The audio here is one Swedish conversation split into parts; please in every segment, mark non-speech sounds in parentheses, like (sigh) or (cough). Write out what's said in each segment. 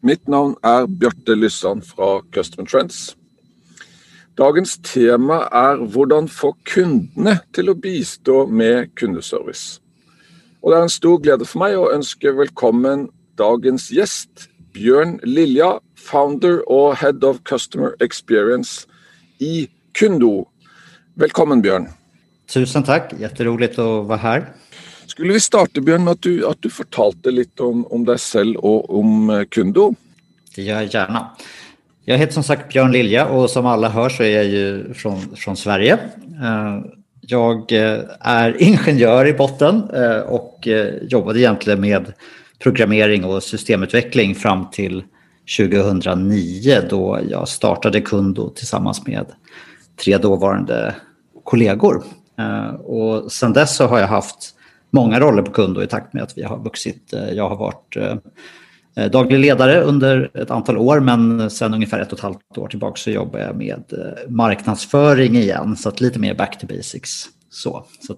Mitt navn er Bjarte Lyssan fra Customer Trends. Dagens tema er hvordan få kundene til å bistå med kundeservice. Og Det er en stor glede for meg å ønske velkommen dagens gjest, Bjørn Lilja, founder og head of customer experience i Kundo. Velkommen, Bjørn. Tusen tack, jätteroligt att vara här. Skulle vi starte Bjørn, med at du, at du fortalte litt om, om deg selv og om eh, Kundo? Det gör jag gärna. Jag heter som sagt Björn Lilja och som alla hör så är jag ju från, från Sverige. Eh, jag eh, är ingenjör i botten och jobbade egentligen med programmering och systemutveckling fram till 2009 då jag startade Kundo tillsammans med tre dåvarande kollegor. Och sedan dess så har jag haft många roller på Kundo i takt med att vi har vuxit. Eh, Jag har varit eh, eh, daglig ledare under ett antal år men sen ungefär ett och ett halvt år tillbaka så jobbar jag med marknadsföring igen så att lite mer back to basics. Så, så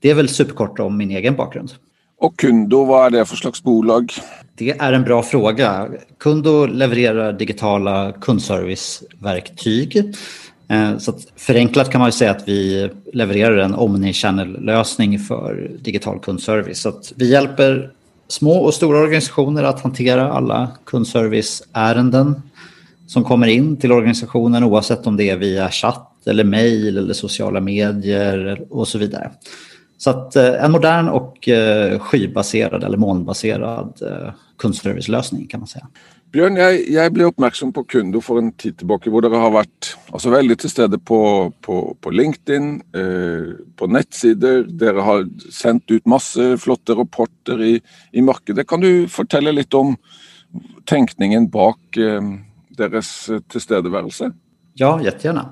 det är väl superkort om min egen bakgrund. Og Kundo, hva er det for slags bolag? Det är en bra fråga. Kundo levererar digitala kundserviceverktyg. Eh, så att förenklat kan man ju säga att vi levererar en omni-channel-lösning för digital kundservice. Så att vi hjälper små och stora organisationer att hantera alla kundserviceärenden som kommer in till organisationen oavsett om det är via chatt eller mejl eller sociala medier och så vidare. Så att eh, en modern och eh, skybaserad eller molnbaserad eh, kundservicelösning kan man säga. Bjørn, jeg, jeg ble oppmerksom på Kundo for en tid tilbake, hvor dere har vært altså, veldig til stede på, på, på LinkedIn, eh, på nettsider. Dere har sendt ut masse flotte rapporter i, i markedet. Kan du fortelle litt om tenkningen bak eh, deres eh, tilstedeværelse? Ja, jättegärna.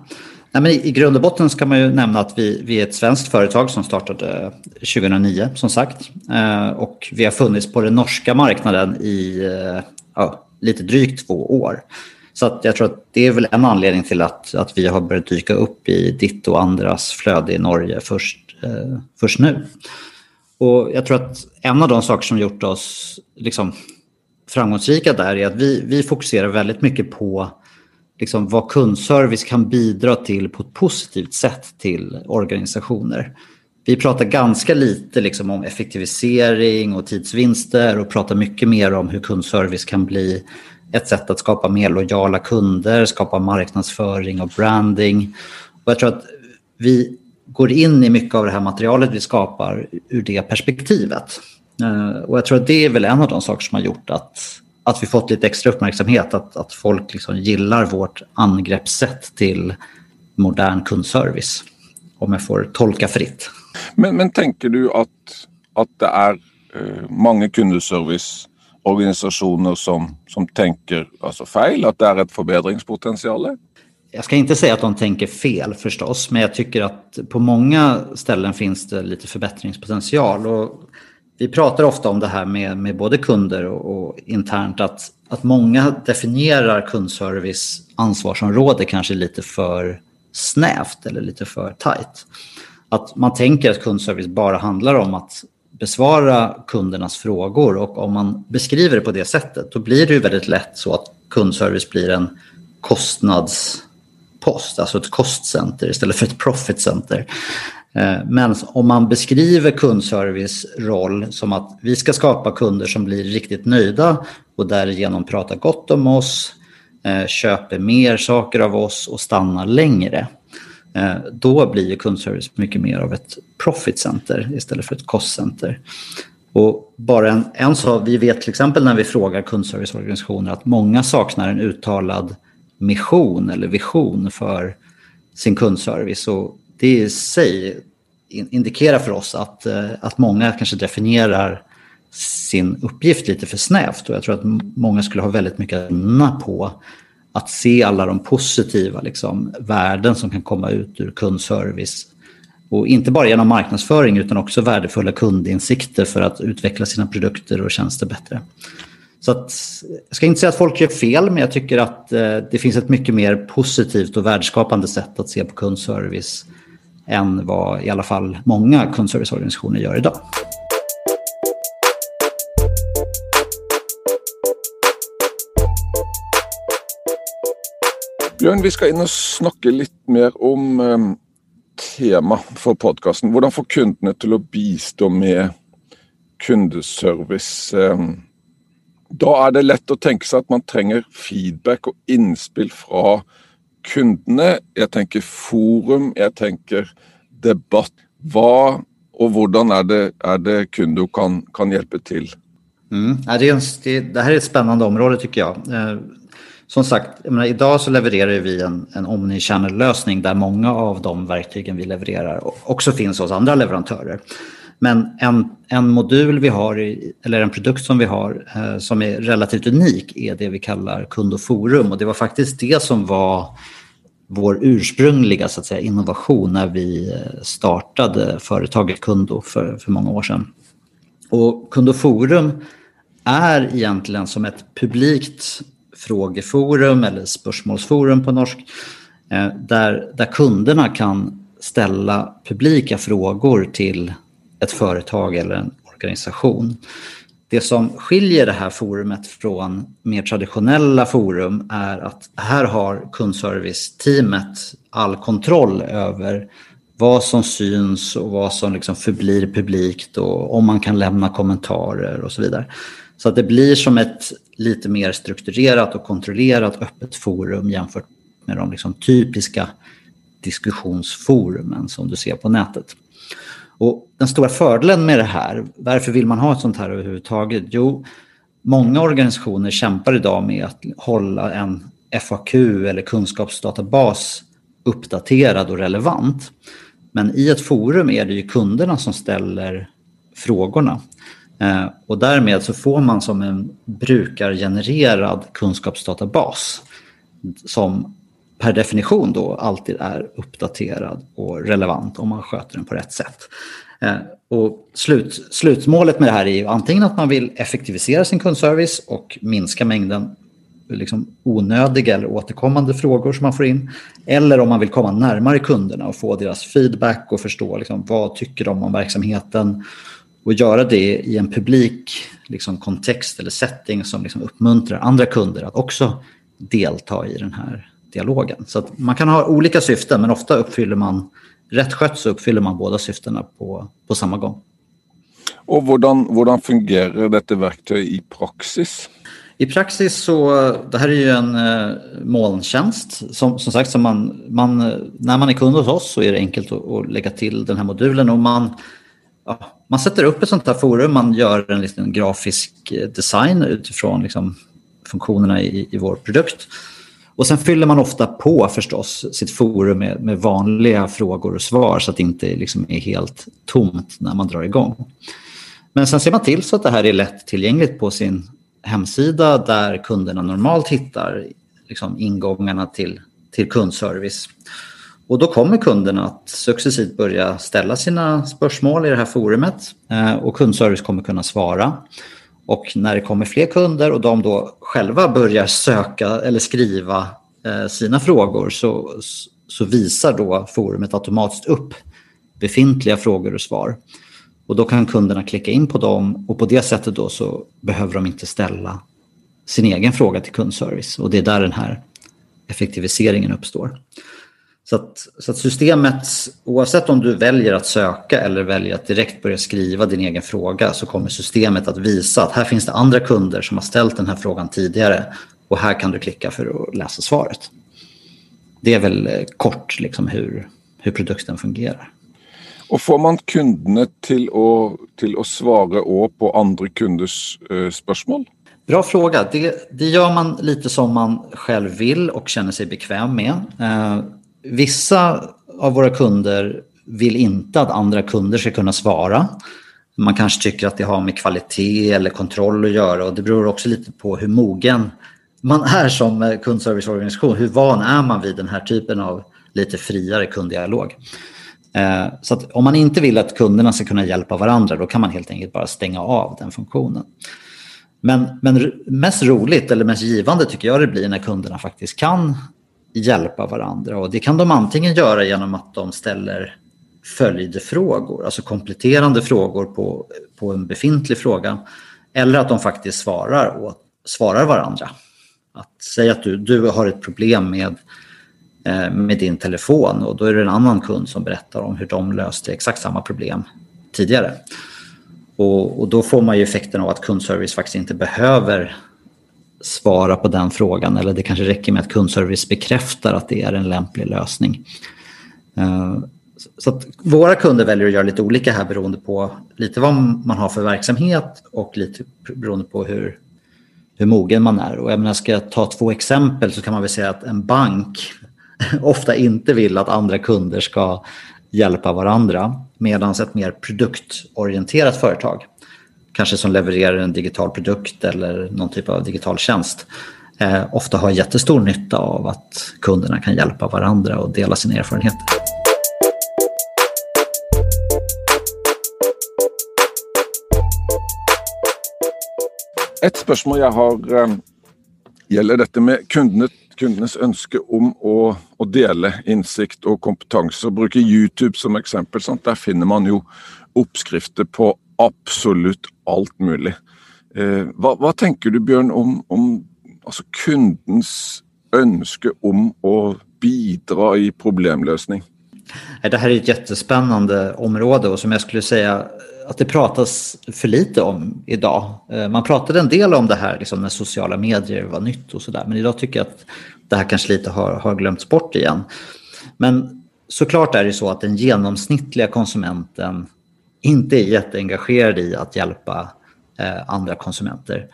Nej, men i, I grund och botten ska man ju nämna att vi, vi är ett svenskt företag som startade 2009 som sagt. Eh, och vi har funnits på den norska marknaden i eh, ja, lite drygt två år. Så att jag tror att det är väl en anledning till att, att vi har börjat dyka upp i ditt och andras flöde i Norge först, eh, först nu. Och jag tror att en av de saker som gjort oss liksom, framgångsrika där är att vi, vi fokuserar väldigt mycket på liksom, vad kundservice kan bidra till på ett positivt sätt till organisationer. Vi pratar ganska lite liksom, om effektivisering och tidsvinster och pratar mycket mer om hur kundservice kan bli ett sätt att skapa mer lojala kunder, skapa marknadsföring och branding. Och jag tror att vi går in i mycket av det här materialet vi skapar ur det perspektivet. Eh, och jag tror att det är väl en av de saker som har gjort att, att vi fått lite extra uppmärksamhet, att, att folk liksom gillar vårt angreppssätt till modern kundservice. Om jag får tolka fritt. Men, men tenker du at, at det er eh, mange kundeserviceorganisasjoner som, som tenker altså feil? At det er et forbedringspotensial? Jag ska inte säga att de tänker fel förstås, men jag tycker att på många ställen finns det lite förbättringspotential. Och vi pratar ofta om det här med, med både kunder och, och internt, att, att många definierar kundservice ansvarsområde kanske lite för snävt eller lite för tajt. Att man tänker att kundservice bara handlar om att besvara kundernas frågor och om man beskriver det på det sättet då blir det ju väldigt lätt så att kundservice blir en kostnadspost, alltså ett kostcenter istället för ett profitcenter. Eh, men om man beskriver kundservice roll som att vi ska skapa kunder som blir riktigt nöjda och därigenom pratar gott om oss, eh, köper mer saker av oss och stannar längre. Eh, då blir ju kundservice mycket mer av ett profit center istället för ett kostcenter. Och bara en, en sak, vi vet till exempel när vi frågar kundserviceorganisationer att många saknar en uttalad mission eller vision för sin kundservice. Och det i sig indikerar för oss att, eh, att många kanske definierar sin uppgift lite för snävt. Och jag tror att många skulle ha väldigt mycket att vinna på att se alla de positiva liksom, värden som kan komma ut ur kundservice. Och inte bara genom marknadsföring utan också värdefulla kundinsikter för att utveckla sina produkter och tjänster bättre. Så att, jag ska inte säga att folk gör fel, men jag tycker att eh, det finns ett mycket mer positivt och värdeskapande sätt att se på kundservice än vad i alla fall många kundserviceorganisationer gör idag. Bjørn, vi skal inn og snakke litt mer om eh, tema for podkasten. Hvordan få kundene til å bistå med kundeservice. Eh, da er det lett å tenke seg at man trenger feedback og innspill fra kundene. Jeg tenker forum, jeg tenker debatt. Hva og hvordan er det, er det Kundo kan, kan hjelpe til? Mm. Det, det, här är ett spännande område tycker jag. Eh, som sagt, menar, idag så levererar vi en, en omni-channel-lösning där många av de verktygen vi levererar också finns hos andra leverantörer. Men en, en modul vi har, i, eller en produkt som vi har eh, som är relativt unik är det vi kallar kund och forum. Och det var faktiskt det som var vår ursprungliga så att säga, innovation när vi eh, startade företaget Kundo för, för många år sedan. Och Kundo Forum är egentligen som ett publikt frågeforum eller spörsmålsforum på norsk. Eh, där, där kunderna kan ställa publika frågor till ett företag eller en organisation. Det som skiljer det här forumet från mer traditionella forum är att här har kundservice-teamet all kontroll över vad som syns och vad som liksom förblir publikt och om man kan lämna kommentarer och så vidare. Så att det blir som ett lite mer strukturerat och kontrollerat öppet forum jämfört med de liksom typiska diskussionsforumen som du ser på nätet. Och den stora fördelen med det här, varför vill man ha ett sånt här överhuvudtaget? Jo, många organisationer kämpar idag med att hålla en FAQ eller kunskapsdatabas uppdaterad och relevant. Men i ett forum är det ju kunderna som ställer frågorna. Eh, och därmed så får man som en brukargenererad kunskapsdatabas som per definition då alltid är uppdaterad och relevant om man sköter den på rätt sätt. Eh, och slut, slutmålet med det här är ju antingen att man vill effektivisera sin kundservice och minska mängden liksom onödiga eller återkommande frågor som man får in. Eller om man vill komma närmare kunderna och få deras feedback och förstå liksom, vad tycker de om verksamheten och göra det i en publik liksom, kontext eller setting som liksom, uppmuntrar andra kunder att också delta i den här dialogen. Så man kan ha olika syften men ofta uppfyller man, rätt skött så uppfyller man båda syftena på, på samma gång. Och hur fungerar detta verktyg i praxis? I praxis så, det här är ju en eh, molntjänst. Som, som sagt, så man, man, när man är kund hos oss så är det enkelt att, att lägga till den här modulen. Och man, ja, man sätter upp ett sånt här forum, man gör en liten grafisk eh, design utifrån liksom, funktionerna i, i vår produkt. Och sen fyller man ofta på förstås sitt forum med, med vanliga frågor och svar så att det inte liksom är helt tomt när man drar igång. Men sen ser man till så att det här är lätt tillgängligt på sin hemsida där kunderna normalt hittar liksom ingångarna till, till kundservice. Och då kommer kunderna att successivt börja ställa sina spörsmål i det här forumet eh, och kundservice kommer kunna svara. Och när det kommer fler kunder och de då själva börjar söka eller skriva eh, sina frågor så, så visar då forumet automatiskt upp befintliga frågor och svar. Och då kan kunderna klicka in på dem och på det sättet då så behöver de inte ställa sin egen fråga till kundservice och det är där den här effektiviseringen uppstår. Så att, så att, systemet, oavsett om du väljer att söka eller väljer att direkt börja skriva din egen fråga så kommer systemet att visa att här finns det andra kunder som har ställt den här frågan tidigare och här kan du klicka för att läsa svaret. Det är väl eh, kort liksom hur, hur produkten fungerar. Och får man kunderna till att, till att svara på andra kunders eh, spörsmål? Bra fråga. Det, det, gör man lite som man själv vill och känner sig bekväm med. Eh, vissa av våra kunder vill inte att andra kunder ska kunna svara. Man kanske tycker att det har med kvalitet eller kontroll att göra och det beror också lite på hur mogen man är som eh, kundserviceorganisation. Hur van är man vid den här typen av lite friare kunddialog? Eh, så att om man inte vill att kunderna ska kunna hjälpa varandra då kan man helt enkelt bara stänga av den funktionen. Men, men mest roligt eller mest givande tycker jag det blir när kunderna faktiskt kan hjälpa varandra. Och det kan de antingen göra genom att de ställer följdfrågor, alltså kompletterande frågor på, på en befintlig fråga. Eller att de faktiskt svarar, och, svarar varandra. Att säga att du, du har ett problem med, eh, med din telefon och då är det en annan kund som berättar om hur de löste exakt samma problem tidigare. Och, och, då får man ju effekten av att kundservice faktiskt inte behöver svara på den frågan eller det kanske räcker med att kundservice bekräftar att det är en lämplig lösning. Eh, så att våra kunder väljer att göra lite olika här beroende på lite vad man har för verksamhet och lite beroende på hur, hur mogen man är. Och jag menar, ska jag ta två exempel så kan man väl säga att en bank (laughs) ofta inte vill att andra kunder ska hjälpa varandra medan ett mer produktorienterat företag, kanske som levererar en digital produkt eller någon typ av digital tjänst, eh, ofta har jättestor nytta av att kunderna kan hjälpa varandra och dela sina erfarenheter. Ett spörsmål jag har, eh, detta med kundene, kundenes ønske om å, å, dele innsikt og kompetanse. og Bruke YouTube som exempel. Sant? Där finner man jo oppskrifter på absolutt alt mulig. Eh, hva, hva, tenker du Bjørn om, om altså kundens ønske om å bidra i problemlösning? Det här är ett jättespännande område och som jag skulle säga att det pratas för lite om idag. Eh, man pratade en del om det här liksom när sociala medier var nytt och sådär. Men idag tycker jag att det här kanske lite har, har glömts bort igen. Men såklart är det så att den genomsnittliga konsumenten inte är jätteengagerade i att hjälpa eh, andra konsumenter.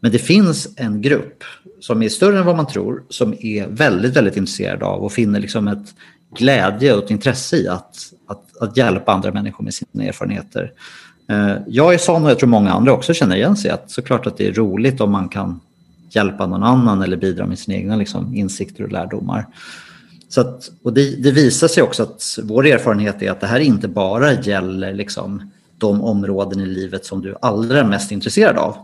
Men det finns en grupp som är större än vad man tror som är väldigt, väldigt intresserad av och finner liksom ett glädje och ett intresse i att, att, att hjälpa andra människor med sina erfarenheter. Eh, jag är sån och jag tror många andra också känner igen sig att såklart att det är roligt om man kan hjälpa någon annan eller bidra med sina egna liksom, insikter och lärdomar. Så att, och det, det, visar sig också att vår erfarenhet är att det här inte bara gäller liksom, de områden i livet som du är allra mest intresserad av.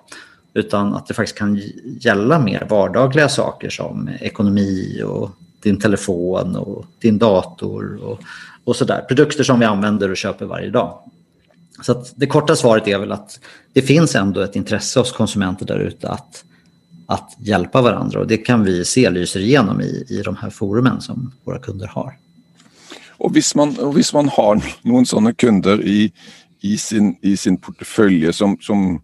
Utan att det faktiskt kan gälla mer vardagliga saker som ekonomi och din telefon och din dator och, och sådär. Produkter som vi använder och köper varje dag. Så det korta svaret är väl att det finns ändå ett intresse hos konsumenter där ute att, att hjälpa varandra och det kan vi se lyser igenom i, i de här forumen som våra kunder har. Och om man, och man har någon sådana kunder i, i, sin, i sin portfölj som, som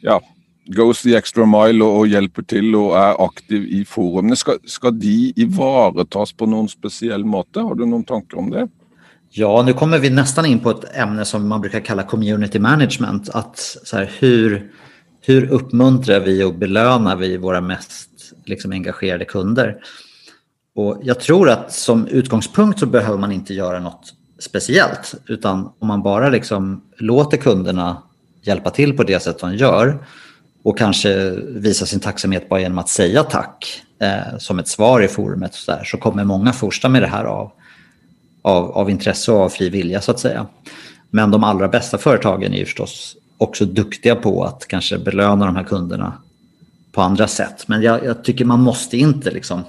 ja, goes the extra mile och, och hjälper till och är aktiv i forumen. Ska, ska de ivaretas på någon speciell måte? Har du någon tanke om det? Ja, nu kommer vi nästan in på ett ämne som man brukar kalla community management. Att så här, hur, hur uppmuntrar vi och belönar vi våra mest liksom, engagerade kunder? Och jag tror att som utgångspunkt så behöver man inte göra något speciellt. Utan om man bara liksom låter kunderna hjälpa till på det sätt de gör och kanske visa sin tacksamhet bara genom att säga tack eh, som ett svar i forumet så, där, så kommer många första med det här av, av, av intresse och av fri vilja så att säga. Men de allra bästa företagen är ju förstås också duktiga på att kanske belöna de här kunderna på andra sätt. Men jag, jag tycker man måste inte liksom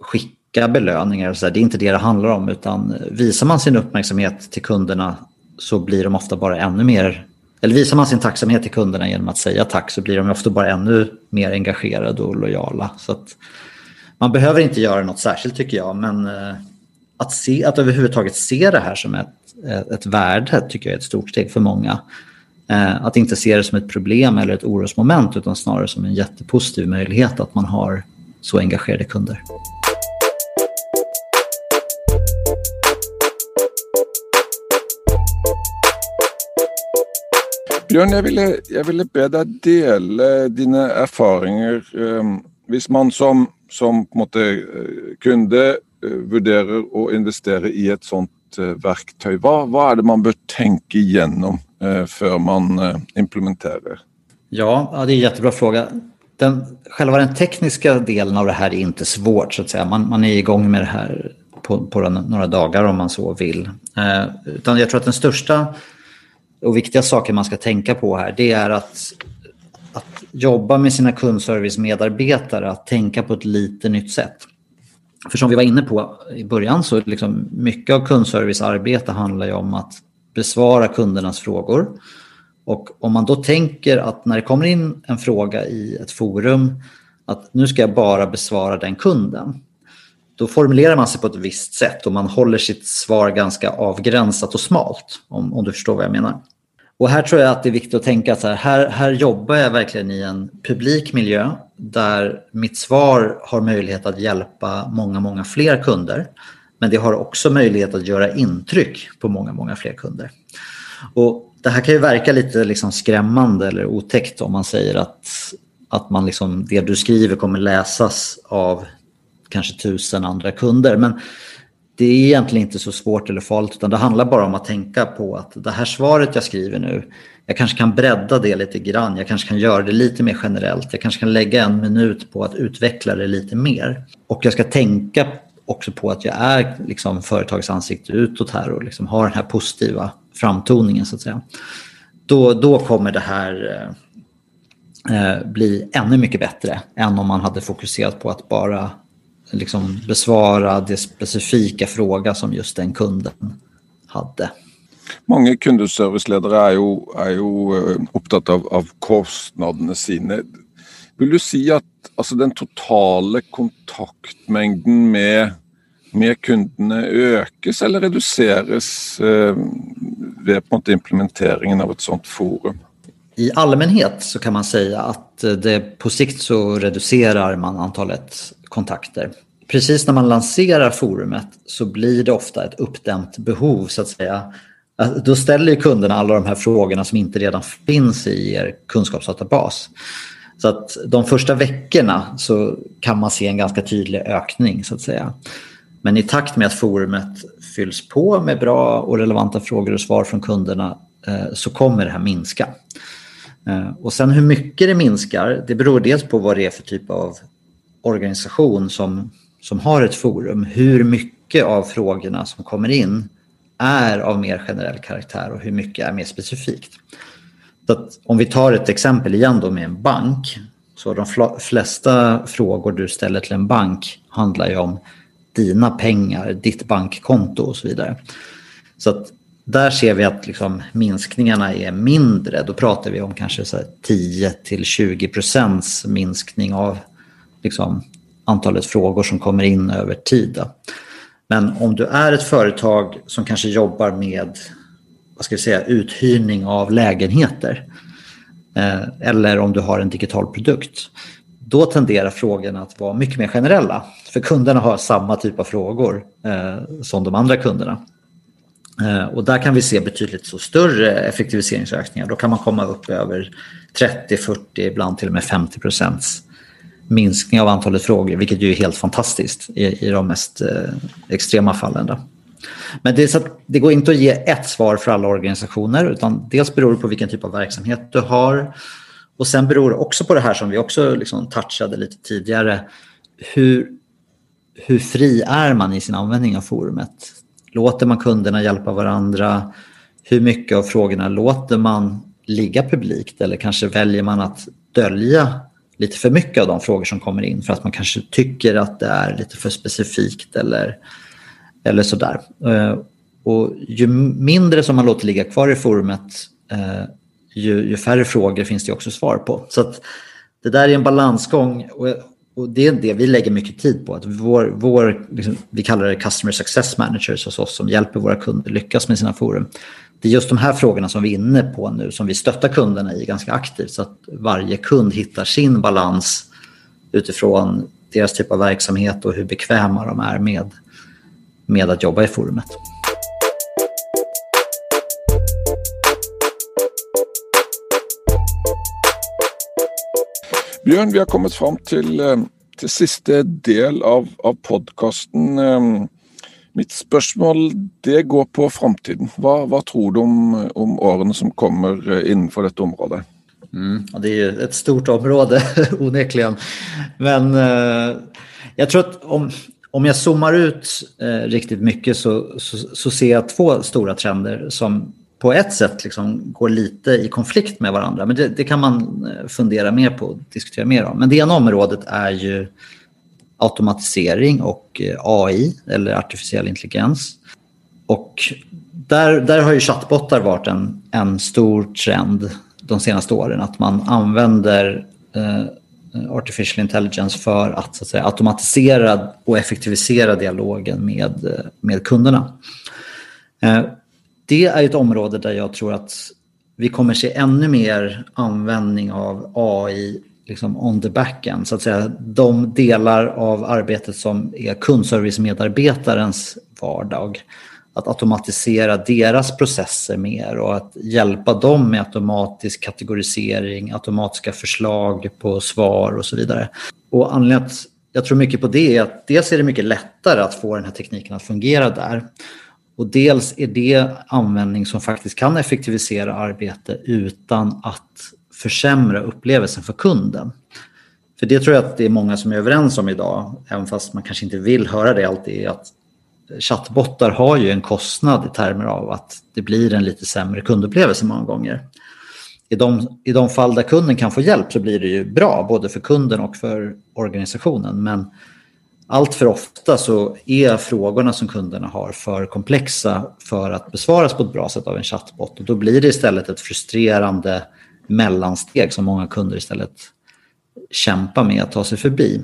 skicka belöningar. Så där. Det är inte det det handlar om utan visar man sin uppmärksamhet till kunderna så blir de ofta bara ännu mer eller visar man sin tacksamhet till kunderna genom att säga tack så blir de ofta bara ännu mer engagerade och lojala. Så man behöver inte göra något särskilt tycker jag, men eh, att, se, att överhuvudtaget se det här som ett, ett värde tycker jag är ett stort steg för många. Eh, att inte se det som ett problem eller ett orosmoment utan snarare som en jättepositiv möjlighet att man har så engagerade kunder. Bjørn, jeg ville, jeg ville, be deg dele dine erfaringer. Um, ehm, hvis man som, som måte, eh, kunde eh, uh, vurderer å investere i et sånt verktøy, hva, hva, er det man bør tenke igjennom eh, før man eh, implementerar? Ja, det är en jättebra fråga. den, själva den tekniska delen av det här är inte svårt så att säga. Man, man är igång med det här på, på några dagar om man så vill. Eh, utan jag tror att den största och viktiga saken man ska tänka på här det är att, att jobba med sina kundservice-medarbetare, att tänka på ett lite nytt sätt. För som vi var inne på i början så liksom mycket av kundservicearbete handlar ju om att besvara kundernas frågor. Och om man då tänker att när det kommer in en fråga i ett forum att nu ska jag bara besvara den kunden. Då formulerar man sig på ett visst sätt och man håller sitt svar ganska avgränsat och smalt om, om du förstår vad jag menar. Och här tror jag att det är viktigt att tänka att här, här jobbar jag verkligen i en publik miljö där mitt svar har möjlighet att hjälpa många, många fler kunder. Men det har också möjlighet att göra intryck på många, många fler kunder. Och det här kan ju verka lite liksom skrämmande eller otäckt om man säger att, att man liksom, det du skriver kommer läsas av kanske tusen andra kunder. Men det är egentligen inte så svårt eller farligt utan det handlar bara om att tänka på att det här svaret jag skriver nu, jag kanske kan bredda det lite grann, jag kanske kan göra det lite mer generellt, jag kanske kan lägga en minut på att utveckla det lite mer. Och jag ska tänka också på att jag är liksom företagets ansikte utåt här och liksom har den här positiva framtoningen så att säga. Då, då kommer det här eh, eh bli ännu mycket bättre än om man hade fokuserat på att bara liksom besvara det specifika fråga som just den kunden hade. Många kundeserviceledare är ju, är ju eh, upptagna av, av kostnaderna sina. Vill du säga att alltså, den totala kontaktmängden med, med kunderna ökas eller reduceras eh, vid på implementeringen av ett sådant forum? I allmänhet så kan man säga att det på sikt så reducerar man antalet kontakter. Precis när man lanserar forumet så blir det ofta ett uppdämt behov så att säga. Då ställer kunderna alla de här frågorna som inte redan finns i er kunskapsdatabas. Så att de första veckorna så kan man se en ganska tydlig ökning så att säga. Men i takt med att forumet fylls på med bra och relevanta frågor och svar från kunderna eh, så kommer det här minska. Eh, och sen hur mycket det minskar, det beror dels på vad det är för typ av organisation som, som har ett forum, hur mycket av frågorna som kommer in är av mer generell karaktär och hur mycket är mer specifikt. Så om vi tar ett exempel igen då med en bank. Så de flesta frågor du ställer till en bank handlar ju om dina pengar, ditt bankkonto och så vidare. Så att där ser vi att liksom minskningarna är mindre. Då pratar vi om kanske 10 till 20 procents minskning av liksom, antalet frågor som kommer in över tid. Men om du är ett företag som kanske jobbar med vad ska jag säga, uthyrning av lägenheter eh, eller om du har en digital produkt, då tenderar frågorna att vara mycket mer generella. För kunderna har samma typ av frågor eh, som de andra kunderna. Eh, och där kan vi se betydligt så större effektiviseringsökningar. Då kan man komma upp över 30, 40, ibland till och med 50 procents minskning av antalet frågor, vilket ju är helt fantastiskt i, i de mest eh, extrema fallen. Då. Men det, så det går inte att ge ett svar för alla organisationer utan dels beror det på vilken typ av verksamhet du har och sen beror det också på det här som vi också liksom touchade lite tidigare. Hur, hur fri är man i sin användning av forumet? Låter man kunderna hjälpa varandra? Hur mycket av frågorna låter man ligga publikt eller kanske väljer man att dölja lite för mycket av de frågor som kommer in för att man kanske tycker att det är lite för specifikt eller, eller sådär. Eh, och ju mindre som man låter ligga kvar i forumet eh, ju, ju färre frågor finns det också svar på. Så att det där är en balansgång och, och det är det vi lägger mycket tid på. Att vår, vår, liksom, vi kallar det Customer Success Managers hos oss som hjälper våra kunder lyckas med sina forum det är just de här frågorna som vi är inne på nu som vi stöttar kunderna i ganska aktivt så att varje kund hittar sin balans utifrån deras typ av verksamhet och hur bekväma de är med, med att jobba i forumet. Björn, vi har kommit fram till, eh, till sista del av, av podcasten. Eh, mitt spørsmål det går på framtiden. Vad hva, tror du om, om årene som kommer eh, innenfor dette området? Mm, det är ju ett stort område (laughs) onekligen. Men eh, jag tror att om, om jag zoomar ut eh, riktigt mycket så, så, så, ser jag två stora trender som på ett sätt liksom går lite i konflikt med varandra. Men det, det, kan man eh, fundera mer på och diskutera mer om. Men det ena området är ju automatisering och eh, AI eller artificiell intelligens. Och där, där har ju chattbottar varit en, en stor trend de senaste åren. Att man använder eh, artificial intelligence för att, så att säga, automatisera och effektivisera dialogen med, eh, med kunderna. Eh, det är ett område där jag tror att vi kommer se ännu mer användning av AI liksom on the backend. Så att säga, de delar av arbetet som är kundservicemedarbetarens vardag. Att automatisera deras processer mer och att hjälpa dem med automatisk kategorisering, automatiska förslag på svar och så vidare. Och anledningen att jag tror mycket på det är att dels är det mycket lättare att få den här tekniken att fungera där. Och dels är det användning som faktiskt kan effektivisera arbete utan att försämra upplevelsen för kunden. För det tror jag att det är många som är överens om idag, även fast man kanske inte vill höra det alltid, att chattbottar har ju en kostnad i termer av att det blir en lite sämre kundupplevelse många gånger. I de, I de fall där kunden kan få hjälp så blir det ju bra, både för kunden och för organisationen. Men allt för ofta så är frågorna som kunderna har för komplexa för att besvaras på ett bra sätt av en chattbot. Och då blir det istället ett frustrerande mellansteg som många kunder istället kämpar med att ta sig förbi.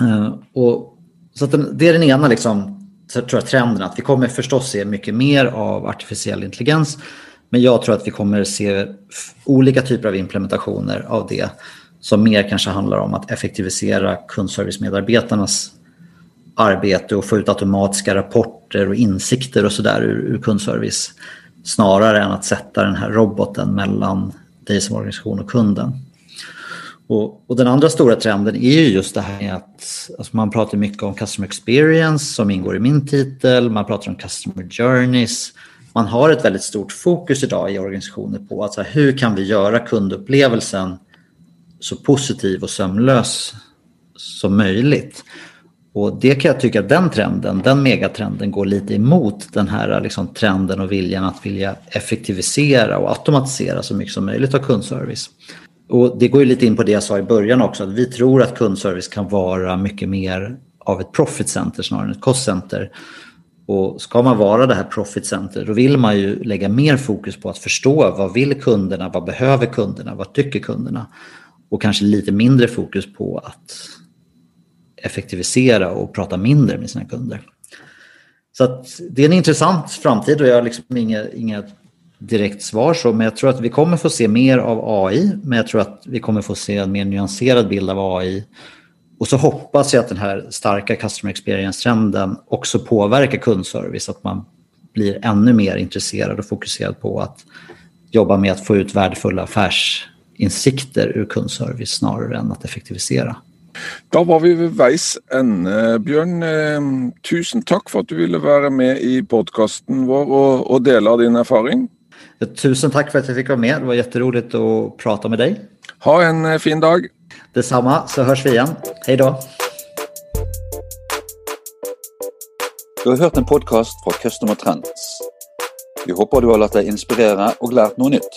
Eh, och, så den, det är den ena liksom, tror jag, trenden, att vi kommer förstås se mycket mer av artificiell intelligens. Men jag tror att vi kommer se olika typer av implementationer av det som mer kanske handlar om att effektivisera kundservicemedarbetarnas arbete och få ut automatiska rapporter och insikter och sådär ur, ur kundservice. Snarare än att sätta den här roboten mellan dig som organisation och kunden. Och, och, den andra stora trenden är ju just det här med att alltså man pratar mycket om customer experience som ingår i min titel, man pratar om customer journeys. Man har ett väldigt stort fokus idag i organisationer på att så här, hur kan vi göra kundupplevelsen så positiv och sömlös som möjligt. Och det kan jag tycka att den trenden, den megatrenden går lite emot den här liksom, trenden och viljan att vilja effektivisera och automatisera så mycket som möjligt av kundservice. Och det går ju lite in på det jag sa i början också, att vi tror att kundservice kan vara mycket mer av ett profit center snarare än ett cost center. Och ska man vara det här profit center då vill man ju lägga mer fokus på att förstå vad vill kunderna, vad behöver kunderna, vad tycker kunderna? Och kanske lite mindre fokus på att effektivisera och prata mindre med sina kunder. Så det är en intressant framtid och jag har liksom inga, inga direkt svar så, men jag tror att vi kommer få se mer av AI, men jag tror att vi kommer få se en mer nyanserad bild av AI. Och så hoppas jag att den här starka customer experience-trenden också påverkar kundservice, att man blir ännu mer intresserad och fokuserad på att jobba med att få ut värdefulla affärsinsikter ur kundservice snarare än att effektivisera. Da var vi ved veis ende, Bjørn. Eh, tusen takk for at du ville være med i podkasten vår og, og dele av din erfaring. Tusen tack för att jag fick vara med. Det var jätteroligt att prata med dig. Ha en eh, fin dag. Detsamma, så hörs vi igen. Hej då. Du har hørt en podkast fra Customer Trends. Vi håper du har latt deg inspirere og lært noe nytt.